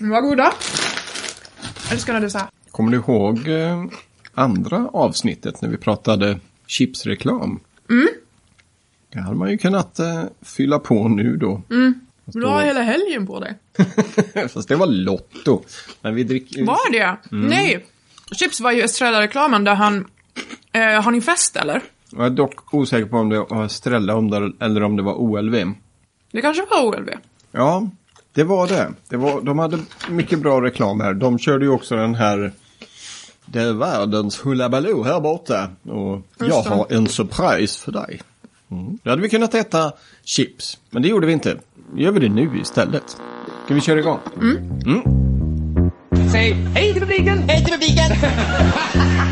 Var goda. Älskar när så här. Kommer du ihåg eh, andra avsnittet när vi pratade chipsreklam? Mm. Det hade man ju kunnat eh, fylla på nu då. Du har hela helgen på dig. Fast det var Lotto. Men vi dricker... Var det? Nej. Chips var ju Estrella-reklamen där han... Eh, har ni fest eller? Jag är dock osäker på om det var Estrella eller om det var OLV. Det kanske var OLV. Ja, det var det. det var, de hade mycket bra reklam här. De körde ju också den här Det är världens hullabaloo här borta. Och jag har en surprise för dig. Mm. Då hade vi kunnat äta chips. Men det gjorde vi inte. Gör vi det nu istället. Ska vi köra igång? Säg hej till publiken! Hej till publiken!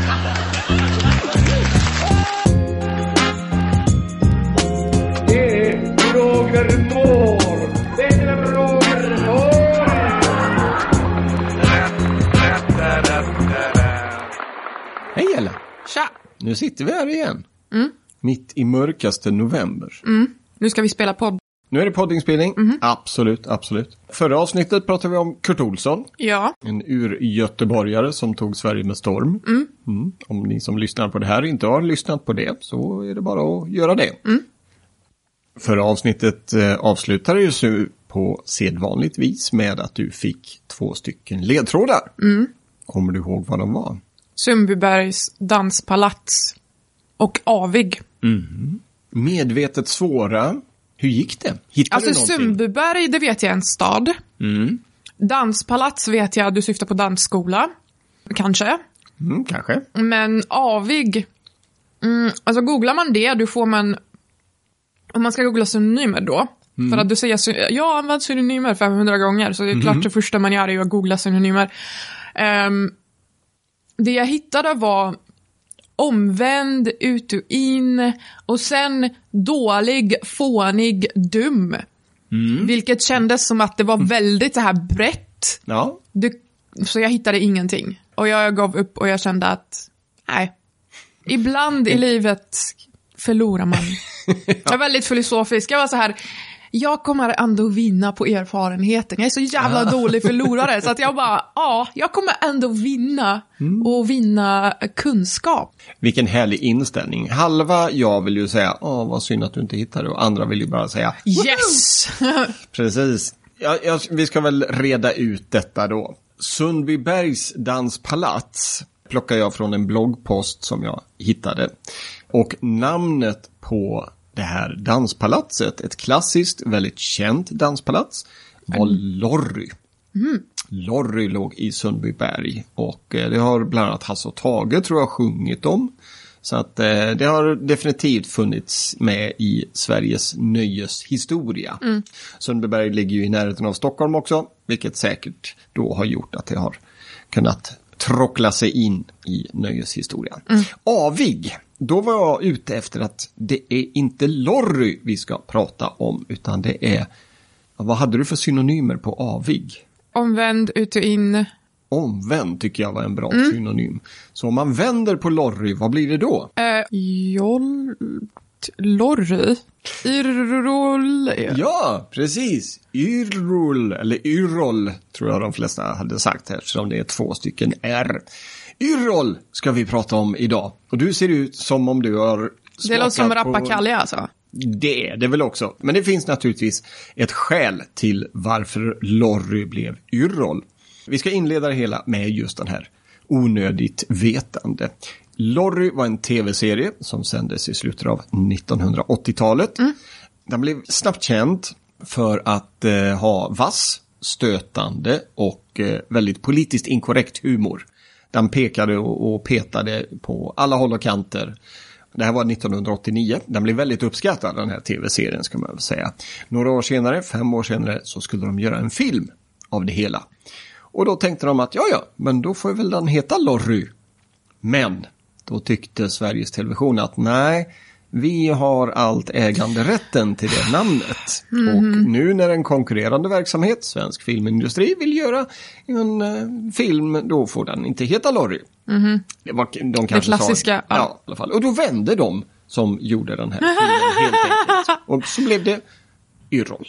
Nu sitter vi här igen. Mitt i mörkaste november. Nu ska vi spela podd. Nu är det poddinspelning. Absolut, absolut. Förra avsnittet pratade vi om Kurt Olsson. Ja. En ur-göteborgare som tog Sverige med storm. Mm. Om ni som lyssnar på det här inte har lyssnat på det så är det bara att göra det. Förra avsnittet eh, avslutade ju på sedvanligt vis med att du fick två stycken ledtrådar. Kommer du ihåg vad de var? Sundbybergs danspalats. Och Avig. Medvetet svåra. Hur gick det? Hittade Alltså du någonting? Sundbyberg, det vet jag är en stad. Danspalats vet jag, du syftar på dansskola. Kanske. Mm, kanske. Men Avig, mm, alltså googlar man det, då får man, om man ska googla synonymer då, för att du säger, jag har använt synonymer 500 gånger, så det är klart det första man gör är att googla synonymer. Ehm, det jag hittade var omvänd, ut och in, och sen dålig, fånig, dum. Vilket kändes som att det var väldigt så här brett. Ja. Du, så jag hittade ingenting. Och jag gav upp och jag kände att, nej. Ibland i livet förlorar man. Jag är väldigt filosofisk. Jag var så här, jag kommer ändå vinna på erfarenheten. Jag är så jävla dålig förlorare. Så att jag bara, ja, jag kommer ändå vinna. Och vinna kunskap. Vilken härlig inställning. Halva jag vill ju säga, åh vad synd att du inte hittade och andra vill ju bara säga, Yes! precis. Ja, ja, vi ska väl reda ut detta då. Sundbybergs danspalats plockar jag från en bloggpost som jag hittade. Och namnet på det här danspalatset, ett klassiskt, väldigt känt danspalats, var Lorry. Lorry låg i Sundbyberg och eh, det har bland annat Hasse och Tage tror jag sjungit om. Så att eh, det har definitivt funnits med i Sveriges nöjeshistoria. Sundbyberg ligger ju i närheten av Stockholm också, vilket säkert då har gjort att det har kunnat trockla sig in i nöjeshistorien. Avig, då var jag ute efter att det är inte Lorry vi ska prata om, utan det är, vad hade du för synonymer på avig? Omvänd, ut och in. Omvänd tycker jag var en bra synonym. Så om man vänder på Lorry, vad blir det då? Eh, joll... Lorry? Irroll... Ja, precis. Yrrol, eller Yrrol, tror jag de flesta hade sagt eftersom det är två stycken R. Yrrol ska vi prata om idag. Och du ser ut som om du har Det låter som på- rappakalja alltså. Det är det väl också. Men det finns naturligtvis ett skäl till varför Lorry blev Yrrol. Vi ska inleda det hela med just den här onödigt vetande. Lorry var en tv-serie som sändes i slutet av 1980-talet. Den blev snabbt känd för att eh, ha vass, stötande och eh, väldigt politiskt inkorrekt humor. Den pekade och, petade på alla håll och kanter. Det här var 1989. Den blev väldigt uppskattad den här tv-serien ska man väl säga. Några år senare, fem år senare, så skulle de göra en film av det hela. Och då tänkte de att ja, ja, men då får väl den heta Lorry. Men då tyckte Sveriges Television att nej, vi har allt äganderätten till det namnet. Och nu när en konkurrerande verksamhet, svensk filmindustri, vill göra en eh, film, då får den inte heta Lorry. Det var, de kanske klassiska, Sa, ja. ja. i alla fall. Och då vände de som gjorde den här filmen helt enkelt. Och så blev det Yrrol.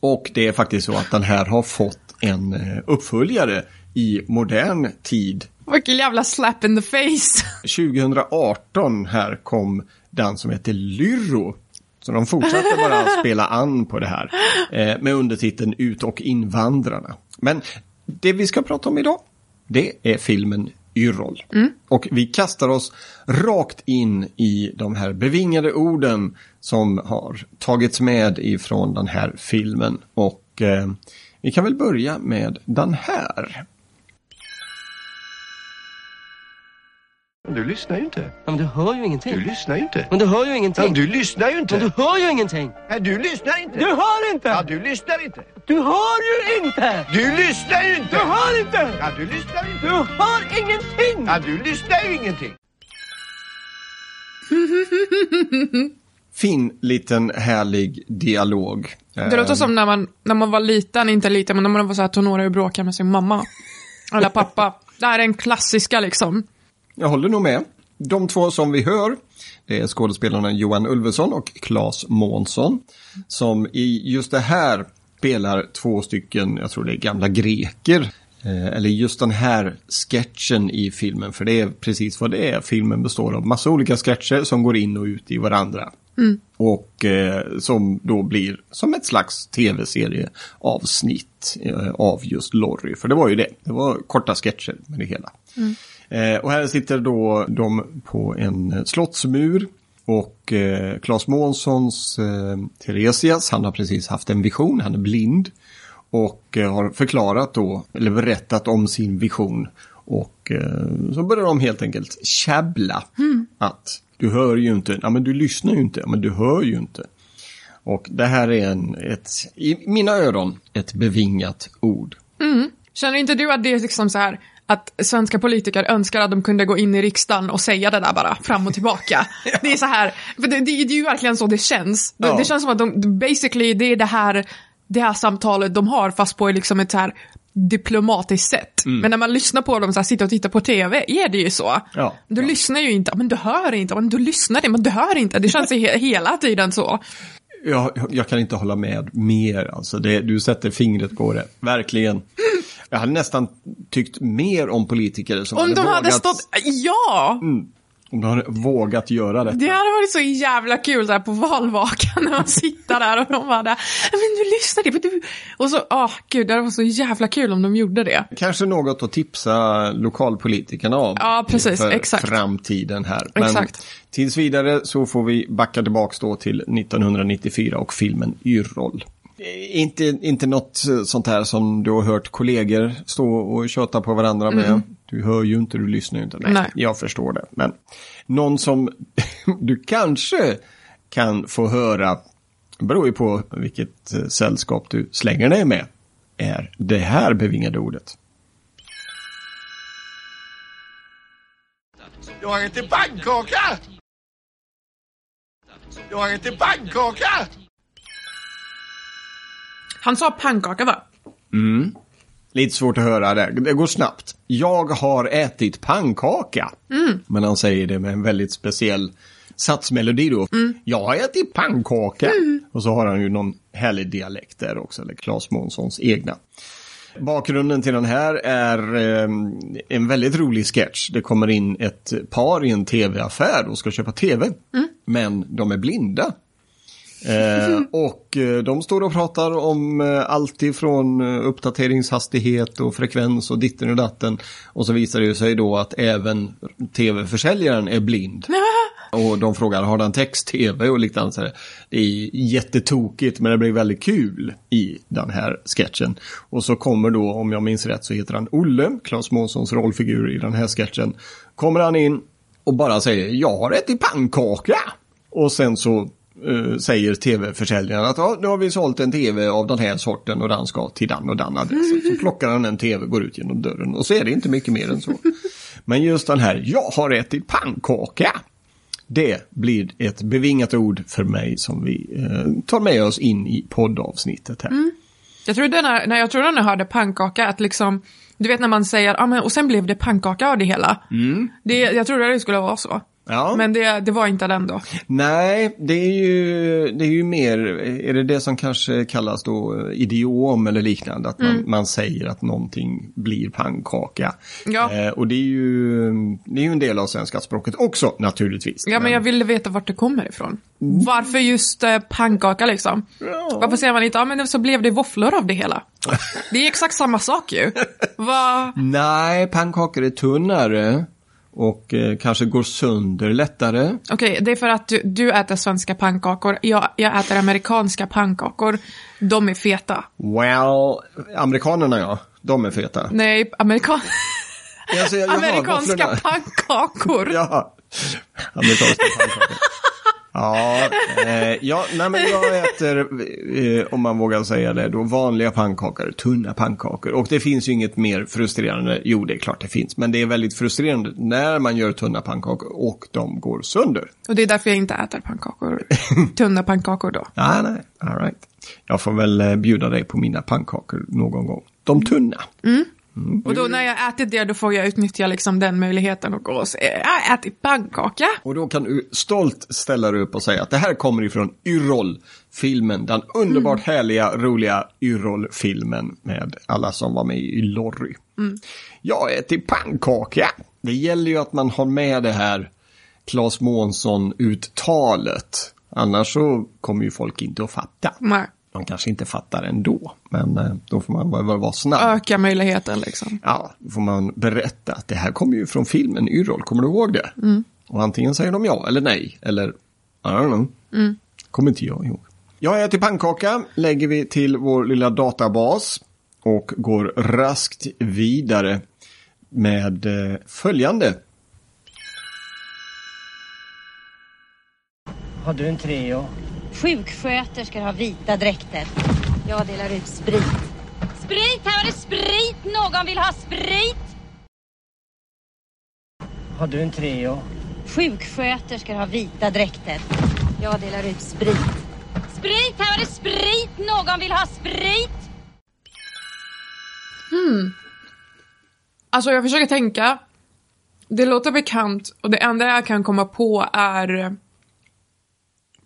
Och det är faktiskt så att den här har fått en eh, uppföljare i modern tid. Vilken jävla slap in the face. 2018 här kom den som heter Lyro. Så de fortsatte bara spela an på det här eh, med undertiteln Ut och invandrarna. Men det vi ska prata om idag, det är filmen Yrrol. Och vi kastar oss rakt in i de här bevingade orden som har tagits med ifrån den här filmen. Och eh, vi kan väl börja med den här. Du lyssnar ju inte. Ja, men du hör ju ingenting. Du lyssnar ju inte. Men du hör ju ingenting. Ja, du lyssnar ju inte. Men du hör ju ingenting. Nej, du lyssnar inte. Du hör inte! Ja, du lyssnar inte. Du hör ju inte! Du lyssnar ju inte. Du hör inte! Ja, du lyssnar ju Du inte. hör ingenting! Ja, du lyssnar ju ingenting. Fin liten härlig dialog. Det låter som när man, när man var liten, inte liten, men när man var så här tonårig och bråkade med sin mamma. Eller pappa. Det här är en klassiska liksom. Jag håller nog med. De två som vi hör, det är skådespelarna Johan Ulveson och Claes Månsson. Som i just det här spelar två stycken, jag tror det är gamla greker. Eh, eller just den här sketchen i filmen, för det är precis vad det är. Filmen består av massa olika sketcher som går in och ut i varandra. Och eh, som då blir som ett slags tv-serieavsnitt eh, av just Lorry. För det var ju det, det var korta sketcher med det hela. Eh, och här sitter då de på en slottsmur. Och eh, Claes Månssons eh, Theresias, han har precis haft en vision, han är blind. Och eh, har förklarat då, eller berättat om sin vision. Och eh, så börjar de helt enkelt käbbla. Att du hör ju inte, ja men du lyssnar ju inte, ja men du hör ju inte. Och det här är en, ett, i mina öron, ett bevingat ord. Känner inte du att det är liksom så här att svenska politiker önskar att de kunde gå in i riksdagen och säga det där bara fram och tillbaka. Det är så här, för det, det, det är ju verkligen så det känns. Det, Ja. det känns som att de, basically, det är det här, det här samtalet de har fast på liksom ett så här diplomatiskt sätt. Men när man lyssnar på dem så här, sitta och titta på tv, är det ju så. Ja. Du Ja. lyssnar ju inte, men du hör inte, men du lyssnar inte, men du hör inte. Det känns he hela tiden så. Jag, jag kan inte hålla med mer, alltså det, du sätter fingret på det, verkligen. Jag hade nästan tyckt mer om politiker som Om de hade vågat, stått, ja! om de hade vågat göra detta. Det hade varit så jävla kul där på valvakan när man sitter där och de bara där, men du lyssnar inte, du... Och så, åh gud, det hade varit så jävla kul om de gjorde det. Kanske något att tipsa lokalpolitikerna om. Ja, precis, för exakt. framtiden här. Men Exakt. tills vidare så får vi backa tillbaks då till 1994 och filmen Yrrol. Eh, Inte, inte något eh, sånt här som du har hört kollegor stå och köta på varandra med. Du hör ju inte, du lyssnar ju inte. Nej, Mm. Nej. jag förstår det. Men någon som du kanske kan få höra, beror ju på vilket eh, sällskap du slänger dig med, är det här bevingade ordet. Jag har ätit pannkaka! Jag har ätit pannkaka! Han sa pannkaka va? Lite svårt att höra det. Det går snabbt. Jag har ätit pannkaka. Men han säger det med en väldigt speciell satsmelodi då. Jag har ätit pannkaka. Och så har han ju någon härlig dialekt där också, eller Claes Månssons egna. Bakgrunden till den här är eh, en väldigt rolig sketch. Det kommer in ett par i en tv-affär och ska köpa tv. Men de är blinda. Eh, och eh, de står och pratar om eh, allt ifrån uppdateringshastighet och frekvens och ditten och datten. Och så visar det sig då att även tv-försäljaren är blind. Och de frågar, har den text-tv och liknande. Så. Det är jättetokigt men det blir väldigt kul i den här sketchen. Och så kommer då, om jag minns rätt, så heter han Olle, Claes Månssons rollfigur i den här sketchen. Kommer han in och bara säger, jag har ätit pannkaka. Och sen så eh, säger tv-försäljaren att ja, nu har vi sålt en tv av den här sorten och den ska till den och den adressen. Så plockar han en tv, går ut genom dörren och så är det inte mycket mer än så. Men just den här, jag har ätit pannkaka. Det blir ett bevingat ord för mig som vi eh, tar med oss in i poddavsnittet här. Jag trodde när, när jag trodde när jag hörde pannkaka att liksom, du vet när man säger, ah, men och sen blev det pannkaka av det hela. Det, jag trodde det skulle vara så. Ja. Men det, det var inte den då. Nej, det är, ju, det är ju mer, är det det som kanske kallas då eh, idiom eller liknande? Att man, Mm. man säger att någonting blir pannkaka. Ja. Eh, och det är, ju, det är ju en del av svenska språket också naturligtvis. Ja, men jag ville veta vart det kommer ifrån. Varför just eh, pannkaka liksom? Ja. Varför säger man inte, ja men så blev det våfflor av det hela? Det är exakt samma sak ju. Va? Nej, pannkakor är tunnare och eh, kanske går sönder lättare. Okej, det är för att du, du äter svenska pannkakor, jag, jag äter amerikanska pannkakor. De är feta. Well, amerikanerna ja, de är feta. Nej, amerikan... Alltså, jag- jaha, amerikanska våfflorna. Ja, pannkakor. amerikanska pannkakor. Ja, eh, ja nej, men jag äter, eh, om man vågar säga det, då vanliga pannkakor, tunna pannkakor. Och det finns ju inget mer frustrerande, jo det är klart det finns, men det är väldigt frustrerande när man gör tunna pannkakor och de går sönder. Och det är därför jag inte äter pannkakor. Tunna pannkakor då. Nej, nej, all right. Jag får väl eh, bjuda dig på mina pannkakor någon gång. De tunna. Och då när jag ätit det, då får jag utnyttja liksom den möjligheten och gå och säga, jag har ätit pannkaka. Och då kan du stolt ställa dig upp och säga att det här kommer ifrån Yrrol-filmen. Den underbart härliga, roliga Yrrol-filmen med alla som var med i Lorry. Jag äter pannkaka. Det gäller ju att man har med det här Claes Månsson-uttalet. Annars så kommer ju folk inte att fatta. Nej, De kanske inte fattar ändå, men eh, då får man bara vara snabb. öka möjligheten liksom. Ja, då får man berätta att det här kommer ju från filmen Yrrol, kommer du ihåg det? Och antingen säger de ja eller nej, eller I don't know. Kommer inte jag ihåg. Jag äter pannkaka, lägger vi till vår lilla databas och går raskt vidare med eh, följande. Har du en Treo? Sjuksköterskor har vita dräkter. Jag delar ut sprit. Sprit! Här var det sprit! Någon vill ha sprit! Har du en Treo? Sjuksköterskor har vita dräkter. Jag delar ut sprit. Sprit! Här var det sprit! Någon vill ha sprit! Alltså jag försöker tänka. Det låter bekant och det enda jag kan komma på är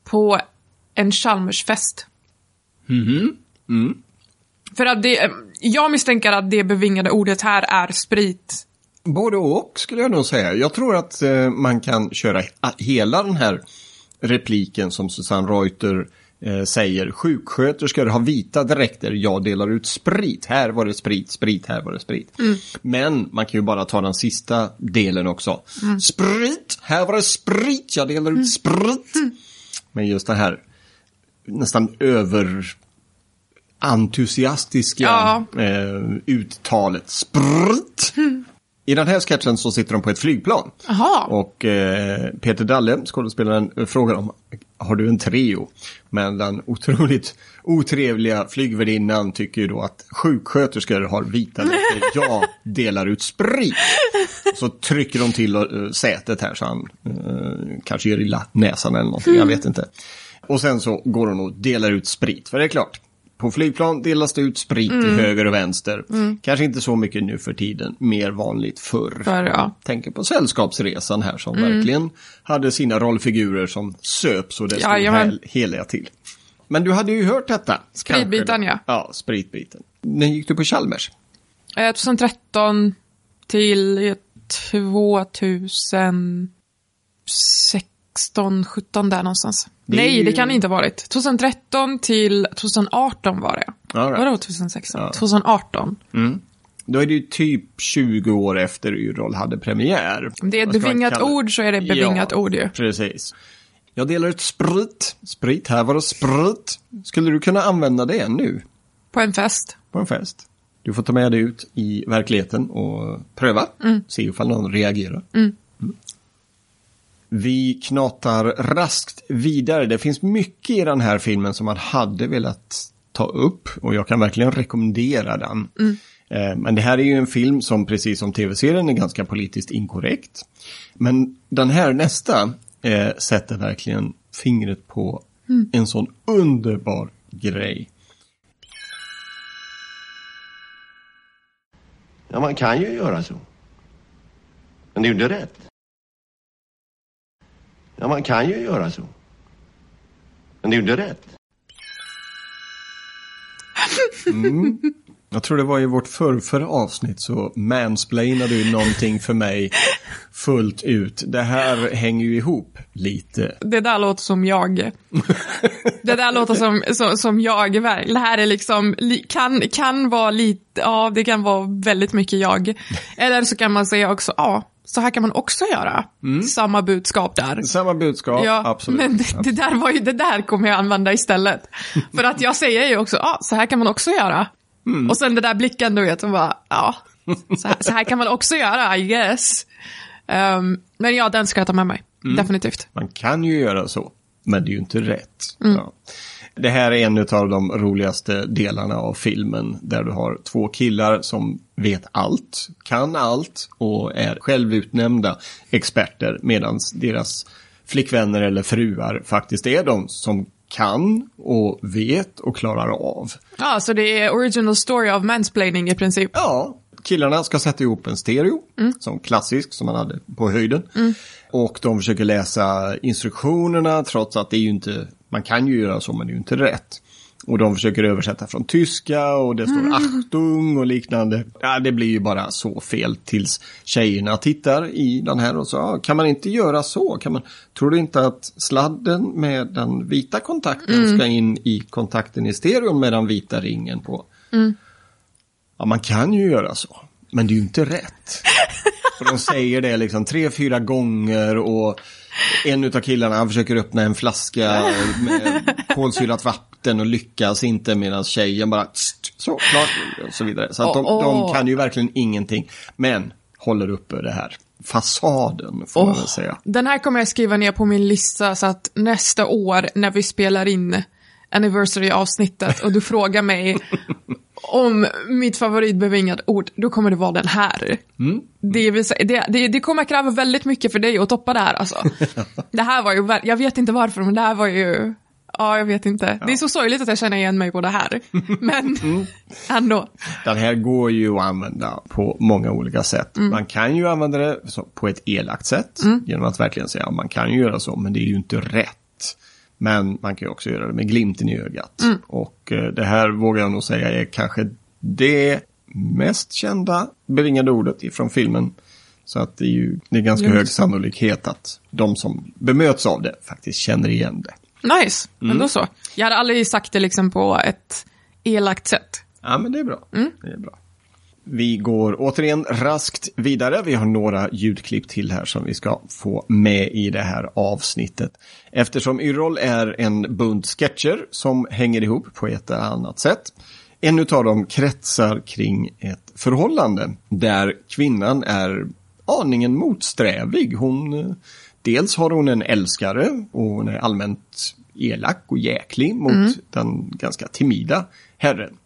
på en Chalmersfest. För att det, jag misstänker att det bevingade ordet här är sprit. Både och skulle jag nog säga. Jag tror att eh, man kan köra he- hela den här repliken som Susanne Reuter eh, säger. Sjuksköterskor har vita dräkter, jag delar ut sprit. Här var det sprit, sprit, här var det sprit. Men man kan ju bara ta den sista delen också. Sprit, här var det sprit, jag delar ut sprit. Men just det här nästan över entusiastiska Ja. eh, uttalet. Sprit! I den här sketchen så sitter de på ett flygplan. Jaha. Och eh, Peter Dalle, skådespelaren, frågar om har du en Treo? Men den otroligt otrevliga flygvärdinnan tycker ju då att sjuksköterskor har vita läppar. Jag delar ut sprit. Så trycker de till eh, sätet här så han eh, kanske gör illa näsan eller någonting, jag vet inte. Och sen så går hon och delar ut sprit, för det är klart. På flygplan delas det ut sprit till höger och vänster. Kanske inte så mycket nu för tiden, mer vanligt förr. För, ja. Tänker på Sällskapsresan här som verkligen hade sina rollfigurer som söp så det stod Jajamän. hel, heliga till. Men du hade ju hört detta. Spritbiten, ja. Ja, spritbiten. När gick du på Chalmers? Eh, 2013 till 2016, 17 där någonstans. Det Nej, ju- det kan det inte ha varit. 2013 till 2018 var det. All right. Vadå 2016? Ja. 2018. Då är det ju typ 20 år efter Yrrol hade premiär. Om det är ett bevingat ord så är det bevingat ja, ord ju. Precis. Jag delar ut sprit. Sprit, här var det sprit. Skulle du kunna använda det nu På en fest. på en fest? Du får ta med det ut i verkligheten och pröva. Se ifall någon reagerar. Mm. Vi knatar raskt vidare. Det finns mycket i den här filmen som man hade velat ta upp och jag kan verkligen rekommendera den. Eh, Men det här är ju en film som precis som tv-serien är ganska politiskt inkorrekt. Men den här nästa eh, sätter verkligen fingret på en sån underbar grej. Ja, man kan ju göra så. Men det är ju inte rätt. Ja, man kan ju göra så. Men det är ju inte rätt. Jag tror det var i vårt förrförra avsnitt så mansplainade du någonting för mig fullt ut. Det här hänger ju ihop lite. Det där låter som jag. Det där låter som, som, som jag. Det här är liksom, li- kan, kan vara lite, ja det kan vara väldigt mycket jag. Eller så kan man säga också, ja, så här kan man också göra. Samma budskap där. Samma budskap, Ja, absolut. men det, det där var ju, det där kommer jag använda istället. För att jag säger ju också, ja, så här kan man också göra. Och sen det där blicken du vet, och bara, ja, så här, så här kan man också göra, I guess. Ehm, men ja, den ska jag ta med mig. Definitivt. Man kan ju göra så, men det är ju inte rätt. Ja. Det här är en av de roligaste delarna av filmen där du har två killar som vet allt, kan allt och är självutnämnda experter medan deras flickvänner eller fruar faktiskt är de som kan och vet och klarar av. Ja, så det är original story of mansplaining i princip. Ja, killarna ska sätta ihop en stereo, som klassisk, som man hade på höjden. Och de försöker läsa instruktionerna trots att det är ju inte, man kan ju göra så men det är ju inte rätt. Och de försöker översätta från tyska och det står Achtung och liknande. Ja, det blir ju bara så fel tills tjejerna tittar i den här och så, ah, kan man inte göra så? Kan man, tror du inte att sladden med den vita kontakten ska in i kontakten i stereon med den vita ringen på? Ja, man kan ju göra så. Men det är ju inte rätt. Och de säger det liksom tre, fyra gånger och en utav killarna han försöker öppna en flaska med kolsyrat vatten och lyckas inte medan tjejen bara tst, så, klart och så vidare. Så att de, de kan ju verkligen ingenting. Men håller uppe det här fasaden får man väl säga. Den här kommer jag skriva ner på min lista så att nästa år när vi spelar in anniversary-avsnittet och du frågar mig om mitt favoritbevingade ord, då kommer det vara den här. Det, vill säga, det, det, det kommer kräva väldigt mycket för dig att toppa det här alltså. det här var ju, jag vet inte varför, men det här var ju, ja jag vet inte. Det är så sorgligt att jag känner igen mig på det här. Men ändå. Den här går ju att använda på många olika sätt. Man kan ju använda det på ett elakt sätt genom att verkligen säga att man kan ju göra så, men det är ju inte rätt. Men man kan ju också göra det med glimten i ögat. Och eh, det här vågar jag nog säga är kanske det mest kända bevingade ordet ifrån filmen. Så att det är ju det är ganska Just hög sannolikhet att de som bemöts av det faktiskt känner igen det. Nice, men då så. Jag hade aldrig sagt det liksom på ett elakt sätt. Ja, men det är bra. Det är bra. Vi går återigen raskt vidare. Vi har några ljudklipp till här som vi ska få med i det här avsnittet. Eftersom Yrrol är en bunt sketcher som hänger ihop på ett eller annat sätt. En av dem kretsar kring ett förhållande där kvinnan är aningen motsträvig. Hon, eh, dels har hon en älskare och hon är allmänt elak och jäklig mot den ganska timida herren.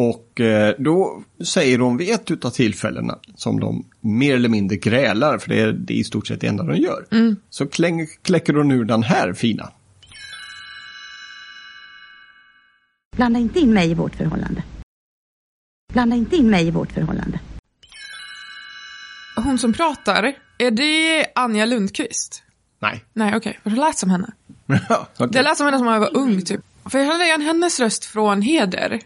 Och eh, då säger hon vid ett utav tillfällena som de mer eller mindre grälar, för det är, det är i stort sett det enda de gör. Så kläng, kläcker hon ur den här fina. Blanda inte in mig i vårt förhållande. Blanda inte in mig i vårt förhållande. Hon som pratar, är det Anja Lundqvist? Nej. Nej, okej. För det lät som henne. Okej. Det lät som henne som när jag var ung, typ. För jag kände igen hennes röst från Heder.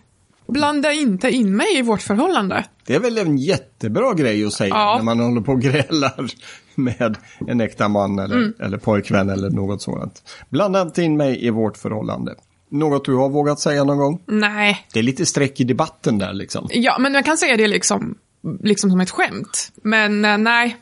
Blanda inte in mig i vårt förhållande. Det är väl en jättebra grej att säga Ja. när man håller på och grälar med en äkta man eller, Mm. eller pojkvän eller något sådant. Blanda inte in mig i vårt förhållande. Något du har vågat säga någon gång? Nej. Det är lite streck i debatten där liksom. Ja, men jag kan säga det liksom, liksom som ett skämt. Men eh, nej.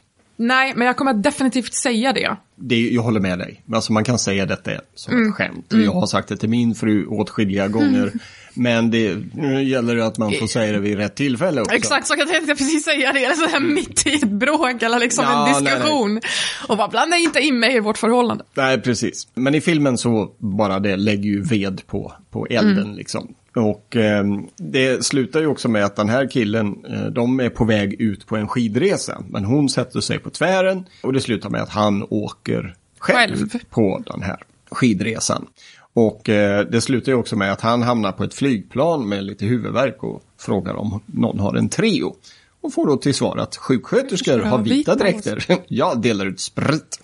Nej, men jag kommer definitivt säga det. det, jag håller med dig. Alltså man kan säga detta som Mm. ett skämt. Och Jag har sagt det till min fru åtskilliga gånger. Men det nu gäller det att man får säga det vid rätt tillfälle också. Exakt, så jag tänkte precis säga det. Så här mitt i ett bråk eller liksom Ja, en nej, diskussion. Och bara blanda inte in mig i vårt förhållande. Nej, precis. Men i filmen så bara det lägger ju ved på, på elden Mm. liksom. Och eh, det slutar ju också med att den här killen, eh, de är på väg ut på en skidresa. Men hon sätter sig på tvären och det slutar med att han åker själv, Själv. på den här skidresan. Och eh, det slutar ju också med att han hamnar på ett flygplan med lite huvudvärk och frågar om någon har en Treo. Och får då till svar att sjuksköterskor har vita vita dräkter. Jag delar ut sprit.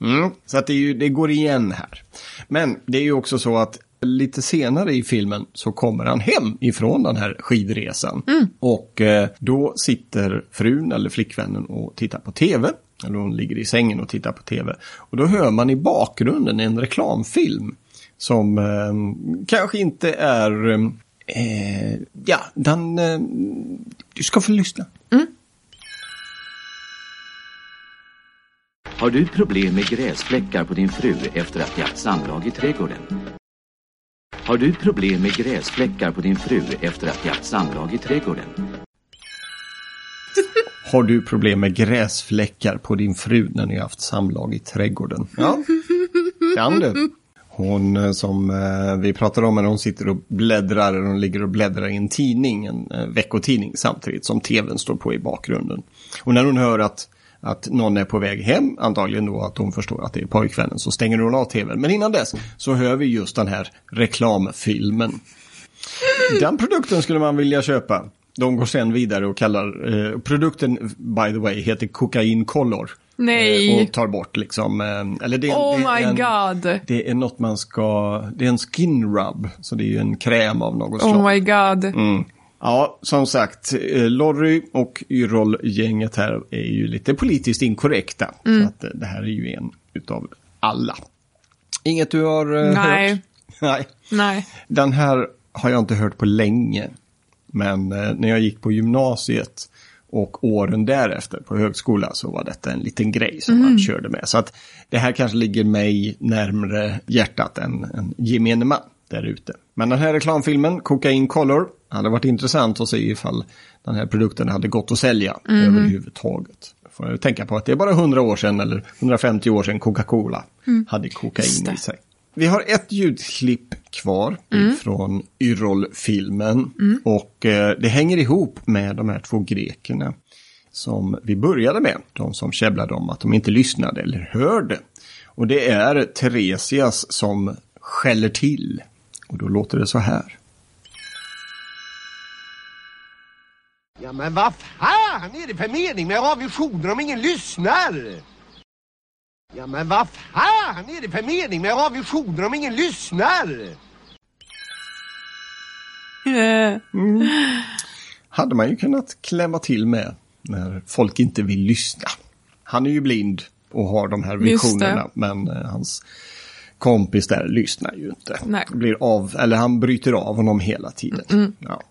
Mm, så att det, ju, det går igen här. Men det är ju också så att lite senare i filmen så kommer han hem ifrån den här skidresan. Och eh, då sitter frun eller flickvännen och tittar på tv. Eller hon ligger i sängen och tittar på tv. Och då hör man i bakgrunden en reklamfilm. Som eh, kanske inte är... Eh, ja, den... Eh, du ska få lyssna. Har du problem med gräsfläckar på din fru efter att ni haft samlag i trädgården? Har du problem med gräsfläckar på din fru efter att ni haft samlag i trädgården? Har du problem med gräsfläckar på din fru när ni har haft samlag i trädgården? Ja, kan du. Hon eh, som eh, vi pratade om när hon sitter och bläddrar, hon ligger och bläddrar i en tidning, en eh, veckotidning samtidigt som tvn står på i bakgrunden. Och när hon hör att, att någon är på väg hem, antagligen då att hon förstår att det är pojkvännen, så stänger hon av tvn. Men innan dess så hör vi just den här reklamfilmen. Den produkten skulle man vilja köpa. De går sen vidare och kallar, eh, produkten by the way heter Cocaine Color. Nej. Eh, och tar bort liksom, eh, eller det, är- Oh det är my en, god. Det är något man ska, det är en skin rub, så det är ju en kräm av något slag. Oh my god. Mm. Ja, som sagt, eh, Lorry och Yrrol-gänget här är ju lite politiskt inkorrekta. Mm. Så att eh, det här är ju en utav alla. Inget du har eh, Nej. hört? Nej. Nej. Den här har jag inte hört på länge. Men när jag gick på gymnasiet och åren därefter på högskola så var detta en liten grej som man körde med. Så att det här kanske ligger mig närmre hjärtat än, än gemene man där ute. Men den här reklamfilmen, Cocaine Color, hade varit intressant att se ifall den här produkten hade gått att sälja överhuvudtaget. Får jag tänka på att det är bara 100 år sedan eller 150 år sedan Coca-Cola hade kokain i sig. Vi har ett ljudklipp kvar från Yrrol-filmen. Och eh, det hänger ihop med de här två grekerna som vi började med. De som käbblade om att de inte lyssnade eller hörde. Och det är Teresias som skäller till. Och då låter det så här. Ja men vad fan är det för mening med att ha visioner om ingen lyssnar? Ja men vad fan är det för mening med att ha visioner om ingen lyssnar? Eh, Hade man ju kunnat klämma till med när folk inte vill lyssna. Han är ju blind och har de här visionerna. Men eh, hans kompis där lyssnar ju inte. Nej. Blir av, eller han bryter av honom hela tiden. Mm. Ja.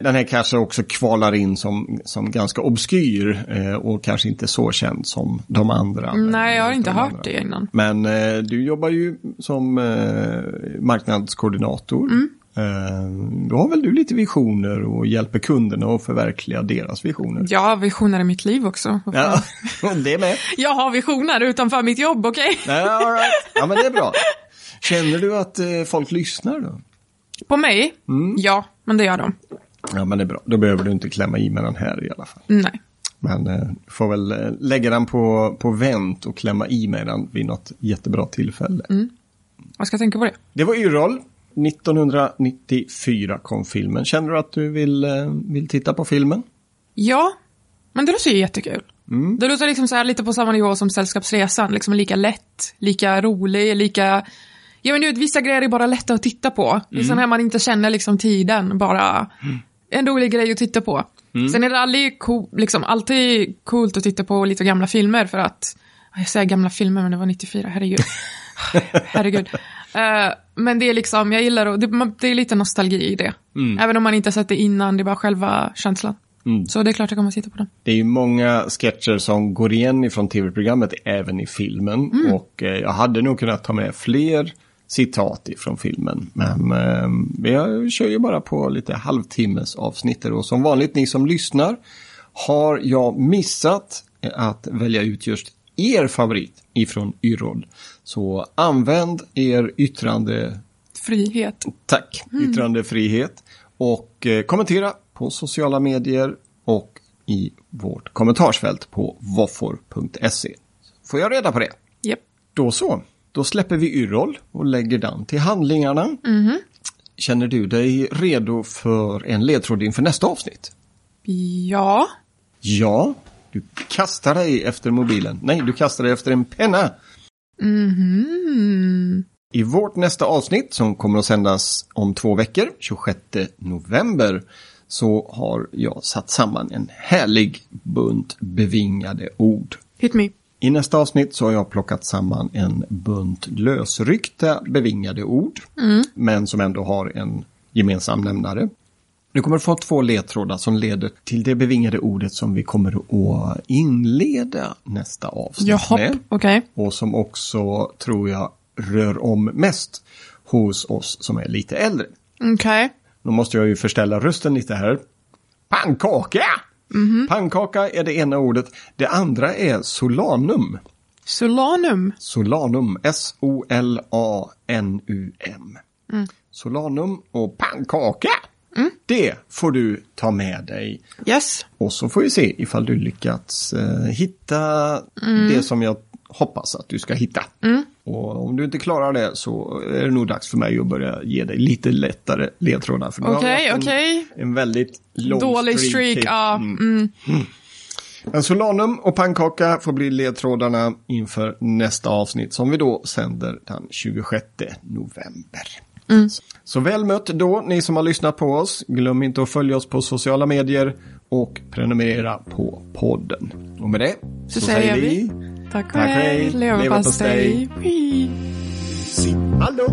Den här kanske också kvalar in som, som ganska obskyr eh, och kanske inte så känd som de andra. Nej, jag har inte hört andra. det innan. Men eh, du jobbar ju som eh, marknadskoordinator. Mm. Eh, då har väl du lite visioner och hjälper kunderna att förverkliga deras visioner. Jag har visioner i mitt liv också. Ja, det med. Jag har visioner utanför mitt jobb, okej? Ja, all right. ja, men det är bra. Känner du att eh, folk lyssnar då? På mig? Mm. Ja, men det gör de. Ja, men det är bra. Då behöver du inte klämma i med den här i alla fall. Nej. Men eh, du får väl lägga den på, på vänt och klämma i med den vid något jättebra tillfälle. Jag ska tänka på det. Det var Yrrol. 1994 kom filmen. Känner du att du vill, eh, vill titta på filmen? Ja, men det låter ju jättekul. Mm. Det låter liksom så här lite på samma nivå som Sällskapsresan. Liksom lika lätt, lika rolig, lika... Ja men du vet, vissa grejer är bara lätta att titta på. Mm. sån här man inte känner liksom tiden, bara en rolig grej att titta på. Mm. Sen är det aldrig, co- liksom, alltid coolt att titta på lite gamla filmer för att, jag säger gamla filmer men det var 94, herregud. herregud. Eh, men det är liksom, jag gillar att, det, det är lite nostalgi i det. Mm. Även om man inte sett det innan, det är bara själva känslan. Så det är klart jag kommer att titta på den. Det är ju många sketcher som går igen ifrån tv-programmet även i filmen. Och eh, jag hade nog kunnat ta med fler citat ifrån filmen. Men eh, jag kör ju bara på lite halvtimmes avsnitt. Och som vanligt, ni som lyssnar, har jag missat att välja ut just er favorit ifrån Yrrol. Så använd er yttrande Frihet. Tack, yttrandefrihet. Och eh, kommentera på sociala medier och i vårt kommentarsfält på voffor.se. Får jag reda på det? Japp. Då så, då släpper vi Yrrol och lägger den till handlingarna. Känner du dig redo för en ledtråd inför nästa avsnitt? Ja. Ja, du kastar dig efter mobilen. Nej, du kastar dig efter en penna. Mhm. I vårt nästa avsnitt som kommer att sändas om två veckor, 26 november, så har jag satt samman en härlig bunt bevingade ord. Hit me. I nästa avsnitt så har jag plockat samman en bunt lösryckta bevingade ord, men som ändå har en gemensam nämnare. Du kommer få två ledtrådar som leder till det bevingade ordet som vi kommer att inleda nästa avsnitt Jaha, med. okej. Och som också, tror jag, rör om mest hos oss som är lite äldre. Okej. Då måste jag ju förställa rösten lite här. Pannkaka! Pannkaka är det ena ordet. Det andra är solanum. Solanum. Solanum, S-O-L-A-N-U-M. Solanum och pannkaka. Det får du ta med dig. Yes. Och så får vi se ifall du lyckats eh, hitta det som jag hoppas att du ska hitta. Och om du inte klarar det så är det nog dags för mig att börja ge dig lite lättare ledtrådar. Vi Okej, haft en- okej. En väldigt lång Dålig streak, hit. ja. Mm. Men Solanum och pannkaka får bli ledtrådarna inför nästa avsnitt som vi då sänder den 26 november. Så väl mött då, ni som har lyssnat på oss. Glöm inte att följa oss på sociala medier och prenumerera på podden. Och med det Så säger vi och Tack och hej. Leverpastej. Hallå?